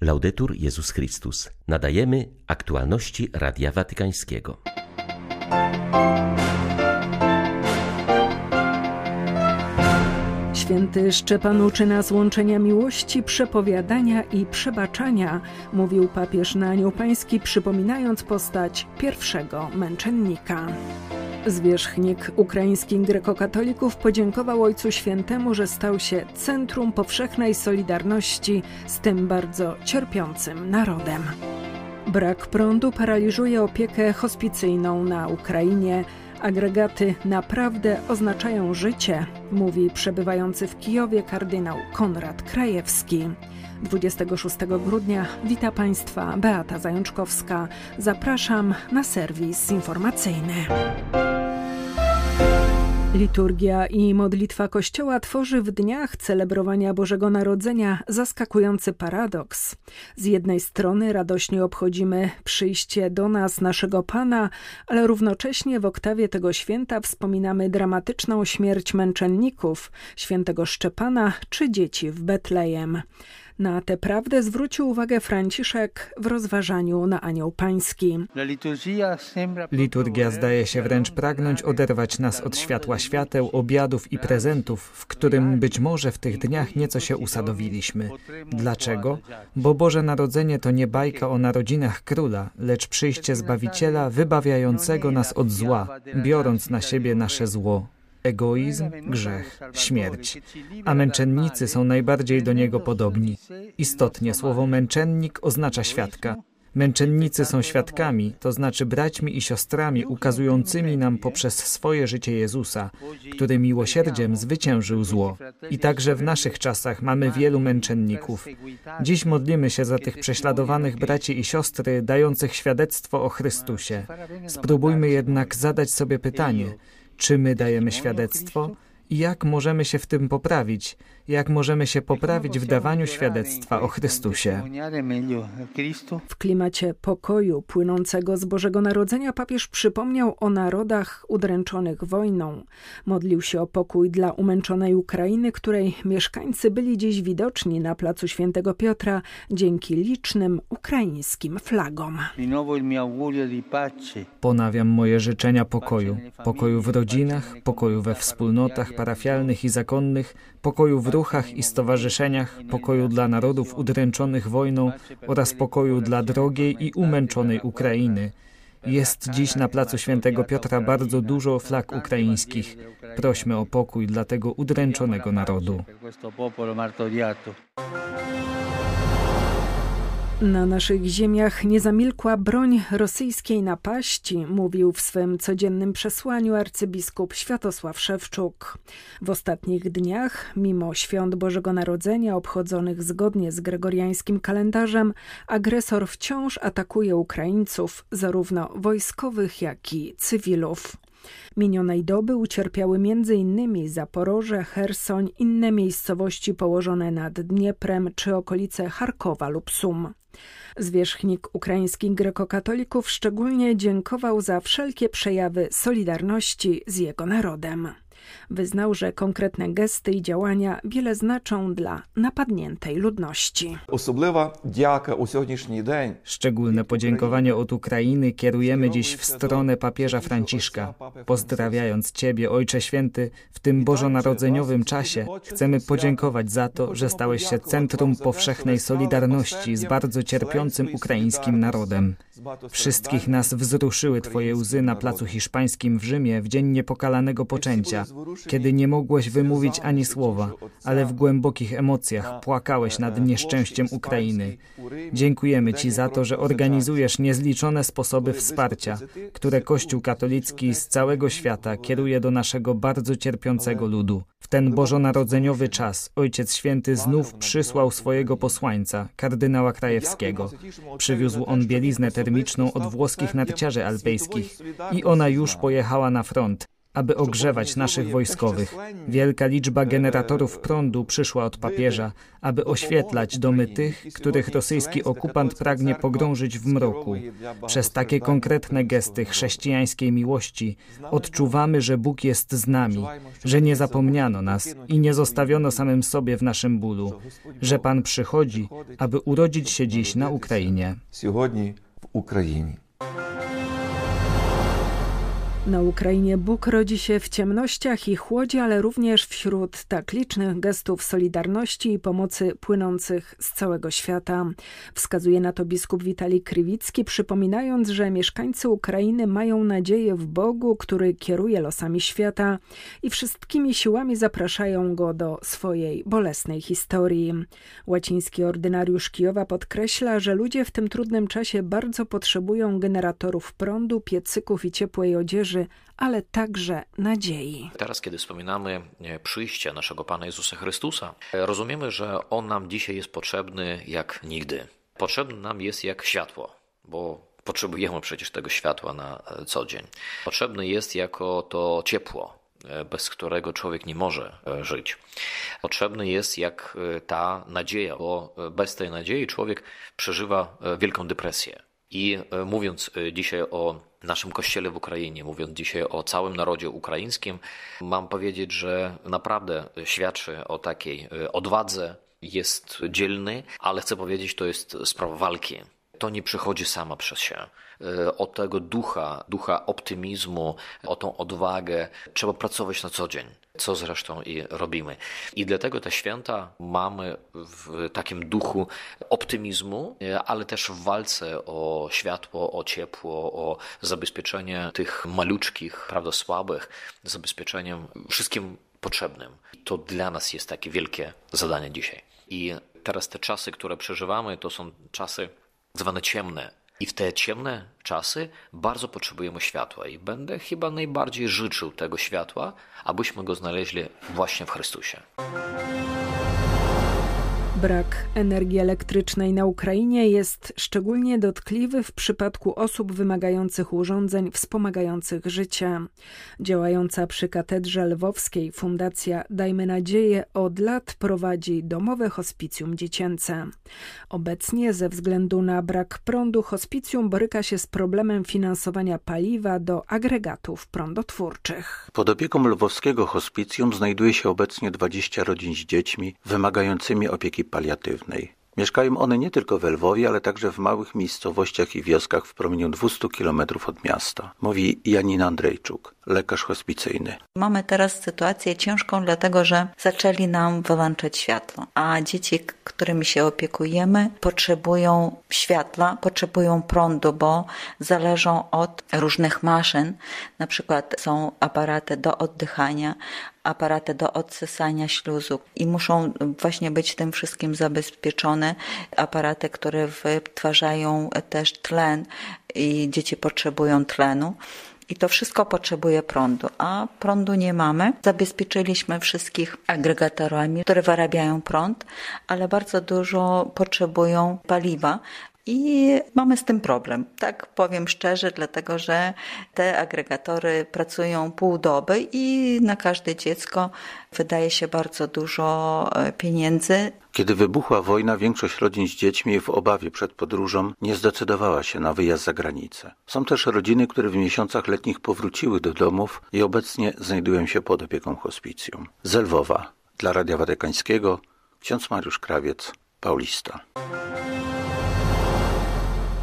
Laudetur Jezus Chrystus. Nadajemy aktualności Radia Watykańskiego. Święty Szczepan uczy nas łączenia miłości, przepowiadania i przebaczania, mówił papież na Anioł Pański, przypominając postać pierwszego męczennika. Zwierzchnik ukraińskich grekokatolików podziękował Ojcu Świętemu, że stał się centrum powszechnej solidarności z tym bardzo cierpiącym narodem. Brak prądu paraliżuje opiekę hospicyjną na Ukrainie. Agregaty naprawdę oznaczają życie, mówi przebywający w Kijowie kardynał Konrad Krajewski. 26 grudnia wita Państwa Beata Zajączkowska. Zapraszam na serwis informacyjny. Liturgia i modlitwa Kościoła tworzy w dniach celebrowania Bożego Narodzenia zaskakujący paradoks. Z jednej strony radośnie obchodzimy przyjście do nas naszego Pana, ale równocześnie w oktawie tego święta wspominamy dramatyczną śmierć męczenników, świętego Szczepana czy dzieci w Betlejem. Na tę prawdę zwrócił uwagę Franciszek w rozważaniu na Anioł Pański. Liturgia zdaje się wręcz pragnąć oderwać nas od światła świateł, obiadów i prezentów, w którym być może w tych dniach nieco się usadowiliśmy. Dlaczego? Bo Boże Narodzenie to nie bajka o narodzinach króla, lecz przyjście Zbawiciela wybawiającego nas od zła, biorąc na siebie nasze zło egoizm, grzech, śmierć, a męczennicy są najbardziej do niego podobni. Istotnie słowo męczennik oznacza świadka. Męczennicy są świadkami, to znaczy braćmi i siostrami ukazującymi nam poprzez swoje życie Jezusa, który miłosierdziem zwyciężył zło. I także w naszych czasach mamy wielu męczenników. Dziś modlimy się za tych prześladowanych braci i siostry, dających świadectwo o Chrystusie. Spróbujmy jednak zadać sobie pytanie, czy my dajemy świadectwo jak możemy się w tym poprawić, jak możemy się poprawić w dawaniu świadectwa o Chrystusie. W klimacie pokoju płynącego z Bożego Narodzenia papież przypomniał o narodach udręczonych wojną. Modlił się o pokój dla umęczonej Ukrainy, której mieszkańcy byli dziś widoczni na placu Świętego Piotra dzięki licznym ukraińskim flagom. Ponawiam moje życzenia pokoju. Pokoju w rodzinach, pokoju we wspólnotach parafialnych i zakonnych, pokoju w ruchach i stowarzyszeniach, pokoju dla narodów udręczonych wojną oraz pokoju dla drogiej i umęczonej Ukrainy. Jest dziś na placu Świętego Piotra bardzo dużo flag ukraińskich. Prośmy o pokój dla tego udręczonego narodu. Na naszych ziemiach nie zamilkła broń rosyjskiej napaści, mówił w swym codziennym przesłaniu arcybiskup Światosław Szewczuk. W ostatnich dniach, mimo świąt Bożego Narodzenia obchodzonych zgodnie z gregoriańskim kalendarzem, agresor wciąż atakuje Ukraińców, zarówno wojskowych, jak i cywilów. Minionej doby ucierpiały m.in. Zaporoże, Hersoń, inne miejscowości położone nad Dnieprem czy okolice Charkowa lub Sum. Zwierzchnik ukraińskich grekokatolików szczególnie dziękował za wszelkie przejawy solidarności z jego narodem. Wyznał, że konkretne gesty i działania wiele znaczą dla napadniętej ludności. Szczególne podziękowanie od Ukrainy kierujemy dziś w stronę papieża Franciszka. Pozdrawiając Ciebie, Ojcze Święty, w tym bożonarodzeniowym czasie chcemy podziękować za to, że stałeś się centrum powszechnej solidarności z bardzo cierpiącym ukraińskim narodem. Wszystkich nas wzruszyły Twoje łzy na placu hiszpańskim w Rzymie w dzień niepokalanego poczęcia, kiedy nie mogłeś wymówić ani słowa, ale w głębokich emocjach płakałeś nad nieszczęściem Ukrainy. Dziękujemy Ci za to, że organizujesz niezliczone sposoby wsparcia, które Kościół katolicki z całego świata kieruje do naszego bardzo cierpiącego ludu. W ten bożonarodzeniowy czas Ojciec Święty znów przysłał swojego posłańca, kardynała Krajewskiego. Przywiózł on bieliznę termiczną od włoskich narciarzy alpejskich i ona już pojechała na front aby ogrzewać naszych wojskowych. Wielka liczba generatorów prądu przyszła od papieża, aby oświetlać domy tych, których rosyjski okupant pragnie pogrążyć w mroku. Przez takie konkretne gesty chrześcijańskiej miłości odczuwamy, że Bóg jest z nami, że nie zapomniano nas i nie zostawiono samym sobie w naszym bólu, że Pan przychodzi, aby urodzić się dziś na Ukrainie. w Ukrainie. Na Ukrainie Bóg rodzi się w ciemnościach i chłodzie, ale również wśród tak licznych gestów solidarności i pomocy płynących z całego świata. Wskazuje na to biskup Witalij Krywicki, przypominając, że mieszkańcy Ukrainy mają nadzieję w Bogu, który kieruje losami świata i wszystkimi siłami zapraszają go do swojej bolesnej historii. Łaciński ordynariusz Kijowa podkreśla, że ludzie w tym trudnym czasie bardzo potrzebują generatorów prądu, piecyków i ciepłej odzieży, ale także nadziei. Teraz, kiedy wspominamy e, przyjście naszego Pana Jezusa Chrystusa, e, rozumiemy, że On nam dzisiaj jest potrzebny jak nigdy. Potrzebny nam jest jak światło, bo potrzebujemy przecież tego światła na e, co dzień. Potrzebny jest jako to ciepło, bez którego człowiek nie może żyć. Potrzebny jest jak ta nadzieja, bo bez tej nadziei człowiek przeżywa wielką depresję. I mówiąc dzisiaj o naszym kościele w Ukrainie, mówiąc dzisiaj o całym narodzie ukraińskim, mam powiedzieć, że naprawdę świadczy o takiej e, odwadze, jest dzielny, ale chcę powiedzieć, to jest sprawa walki. To nie przychodzi sama przez się. E, o tego ducha, ducha optymizmu, o tą odwagę trzeba pracować na co dzień co zresztą i robimy. I dlatego te święta mamy w takim duchu optymizmu, ale też w walce o światło, o ciepło, o zabezpieczenie tych maluczkich, prawda, słabych, zabezpieczeniem wszystkim potrzebnym. To dla nas jest takie wielkie zadanie dzisiaj. I teraz te czasy, które przeżywamy, to są czasy zwane ciemne, i w te ciemne czasy bardzo potrzebujemy światła i będę chyba najbardziej życzył tego światła, abyśmy go znaleźli właśnie w Chrystusie. Brak energii elektrycznej na Ukrainie jest szczególnie dotkliwy w przypadku osób wymagających urządzeń wspomagających życie. Działająca przy katedrze lwowskiej Fundacja Dajmy Nadzieję od lat prowadzi domowe hospicjum dziecięce. Obecnie ze względu na brak prądu hospicjum boryka się z problemem finansowania paliwa do agregatów prądotwórczych. Pod opieką lwowskiego hospicjum znajduje się obecnie 20 rodzin z dziećmi wymagającymi opieki paliatywnej. Mieszkają one nie tylko w Lwowie, ale także w małych miejscowościach i wioskach w promieniu 200 kilometrów od miasta, mówi Janina Andrzejczuk, lekarz hospicyjny. Mamy teraz sytuację ciężką, dlatego że zaczęli nam wyłączać światło, a dzieci, którymi się opiekujemy, potrzebują światła, potrzebują prądu, bo zależą od różnych maszyn. Na przykład są aparaty do oddychania, aparaty do odsysania śluzu i muszą właśnie być tym wszystkim zabezpieczone. Aparaty, które wytwarzają też tlen i dzieci potrzebują tlenu. I to wszystko potrzebuje prądu, a prądu nie mamy. Zabezpieczyliśmy wszystkich agregatorami, które wyrabiają prąd, ale bardzo dużo potrzebują paliwa, i mamy z tym problem. Tak powiem szczerze, dlatego że te agregatory pracują pół doby i na każde dziecko wydaje się bardzo dużo e, pieniędzy. Kiedy wybuchła wojna, większość rodzin z dziećmi w obawie przed podróżą nie zdecydowała się na wyjazd za granicę. Są też rodziny, które w miesiącach letnich powróciły do domów i obecnie znajdują się pod opieką hospicjum. Zelwowa dla Radia Watykańskiego ksiądz Mariusz Krawiec, Paulista.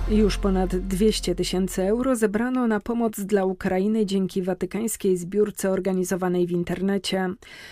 Już ponad 200 tysięcy euro zebrano na pomoc dla Ukrainy dzięki watykańskiej zbiórce organizowanej w internecie.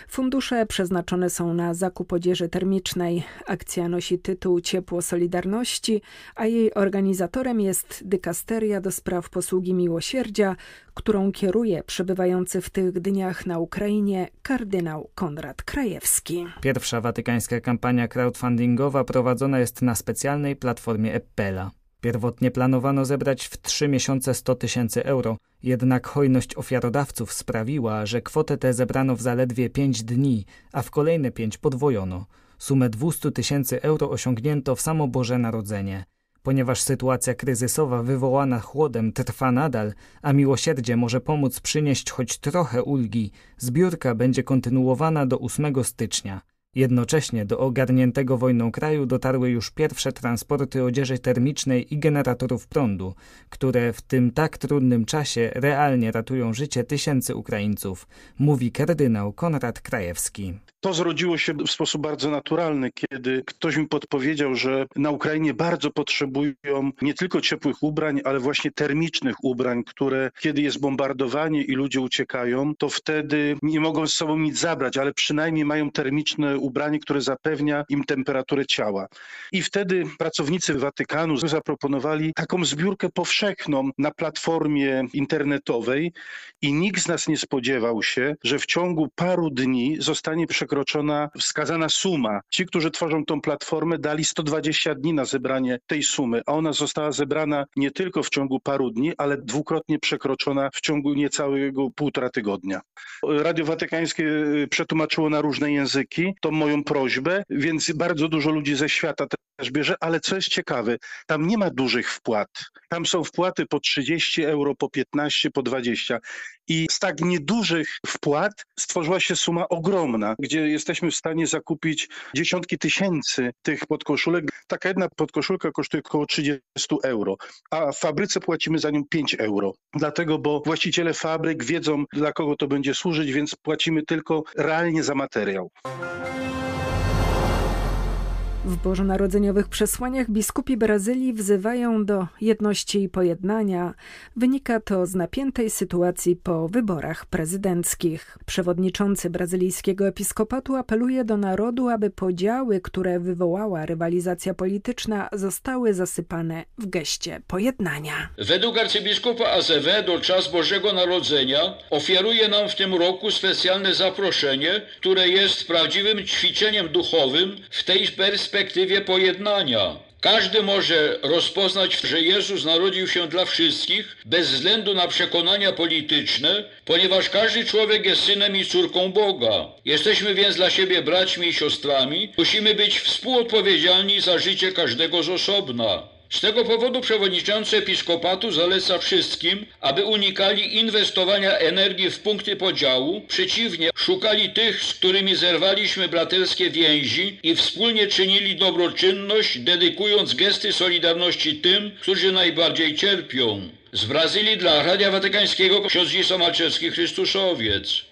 Fundusze przeznaczone są na zakup odzieży termicznej. Akcja nosi tytuł Ciepło Solidarności, a jej organizatorem jest dykasteria do spraw posługi miłosierdzia, którą kieruje przebywający w tych dniach na Ukrainie kardynał Konrad Krajewski. Pierwsza watykańska kampania crowdfundingowa prowadzona jest na specjalnej platformie Eppela. Pierwotnie planowano zebrać w trzy miesiące 100 tysięcy euro, jednak hojność ofiarodawców sprawiła, że kwotę tę zebrano w zaledwie pięć dni, a w kolejne pięć podwojono. Sumę 200 tysięcy euro osiągnięto w samo Boże Narodzenie. Ponieważ sytuacja kryzysowa wywołana chłodem trwa nadal, a miłosierdzie może pomóc przynieść choć trochę ulgi, zbiórka będzie kontynuowana do 8 stycznia. Jednocześnie do ogarniętego wojną kraju dotarły już pierwsze transporty odzieży termicznej i generatorów prądu, które w tym tak trudnym czasie realnie ratują życie tysięcy Ukraińców, mówi kardynał Konrad Krajewski. To zrodziło się w sposób bardzo naturalny, kiedy ktoś mi podpowiedział, że na Ukrainie bardzo potrzebują nie tylko ciepłych ubrań, ale właśnie termicznych ubrań, które kiedy jest bombardowanie i ludzie uciekają, to wtedy nie mogą z sobą nic zabrać, ale przynajmniej mają termiczne ubranie, które zapewnia im temperaturę ciała. I wtedy pracownicy Watykanu zaproponowali taką zbiórkę powszechną na platformie internetowej i nikt z nas nie spodziewał się, że w ciągu paru dni zostanie przekroczona wskazana suma. Ci, którzy tworzą tą platformę, dali 120 dni na zebranie tej sumy, a ona została zebrana nie tylko w ciągu paru dni, ale dwukrotnie przekroczona w ciągu niecałego półtora tygodnia. Radio Watykańskie przetłumaczyło na różne języki. To moją prośbę, więc bardzo dużo ludzi ze świata bierze, ale co jest ciekawe, tam nie ma dużych wpłat. Tam są wpłaty po 30 euro, po 15, po 20. I z tak niedużych wpłat stworzyła się suma ogromna, gdzie jesteśmy w stanie zakupić dziesiątki tysięcy tych podkoszulek. Taka jedna podkoszulka kosztuje około 30 euro, a w fabryce płacimy za nią 5 euro. Dlatego, bo właściciele fabryk wiedzą, dla kogo to będzie służyć, więc płacimy tylko realnie za materiał. W bożonarodzeniowych przesłaniach biskupi Brazylii wzywają do jedności i pojednania. Wynika to z napiętej sytuacji po wyborach prezydenckich. Przewodniczący brazylijskiego episkopatu apeluje do narodu, aby podziały, które wywołała rywalizacja polityczna, zostały zasypane w geście pojednania. Według arcybiskupa Azevedo czas Bożego Narodzenia ofiaruje nam w tym roku specjalne zaproszenie, które jest prawdziwym ćwiczeniem duchowym w tej perspektywie perspektywie pojednania. Każdy może rozpoznać, że Jezus narodził się dla wszystkich, bez względu na przekonania polityczne, ponieważ każdy człowiek jest synem i córką Boga. Jesteśmy więc dla siebie braćmi i siostrami, musimy być współodpowiedzialni za życie każdego z osobna. Z tego powodu przewodniczący episkopatu zaleca wszystkim, aby unikali inwestowania energii w punkty podziału, przeciwnie, szukali tych, z którymi zerwaliśmy braterskie więzi i wspólnie czynili dobroczynność, dedykując gesty solidarności tym, którzy najbardziej cierpią. Z Brazylii dla Radia Watykańskiego ksiądz Malczewski Chrystuszowiec.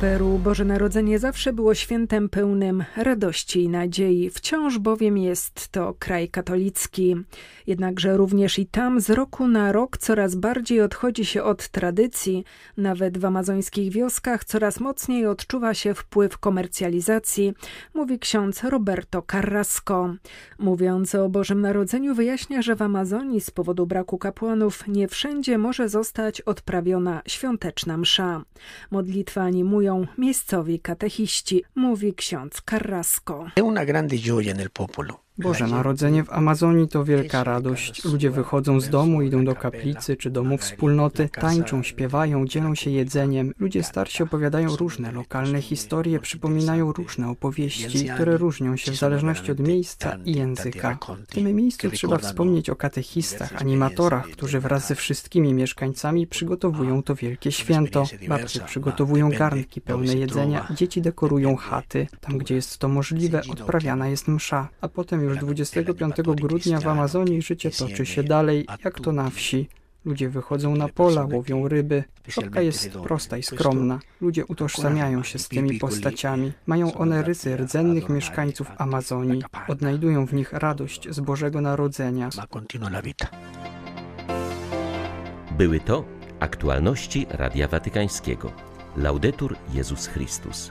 Peru Boże Narodzenie zawsze było świętem pełnym radości i nadziei, wciąż bowiem jest to kraj katolicki. Jednakże również i tam z roku na rok coraz bardziej odchodzi się od tradycji, nawet w amazońskich wioskach coraz mocniej odczuwa się wpływ komercjalizacji, mówi ksiądz Roberto Carrasco. Mówiąc o Bożym Narodzeniu wyjaśnia, że w Amazonii z powodu braku kapłanów nie wszędzie może zostać odprawiona świąteczna msza. Modlitwa animuje świętują miejscowi katechiści, mówi ksiądz Carrasco. Boże Narodzenie w Amazonii to wielka radość. Ludzie wychodzą z domu, idą do kaplicy czy domu wspólnoty, tańczą, śpiewają, dzielą się jedzeniem. Ludzie starsi opowiadają różne lokalne historie, przypominają różne opowieści, które różnią się w zależności od miejsca i języka. W tym miejscu trzeba wspomnieć o katechistach, animatorach, którzy wraz ze wszystkimi mieszkańcami przygotowują to wielkie święto. Babcie przygotowują garnki pełne jedzenia, dzieci dekorują chaty. Tam, gdzie jest to możliwe, odprawiana jest msza, a potem już 25 grudnia w Amazonii życie toczy się dalej, jak to na wsi. Ludzie wychodzą na pola, łowią ryby. Szopka jest prosta i skromna. Ludzie utożsamiają się z tymi postaciami. Mają one rysy rdzennych mieszkańców Amazonii. Odnajdują w nich radość z Bożego Narodzenia. Były to aktualności Radia Watykańskiego. Laudetur Jezus Chrystus.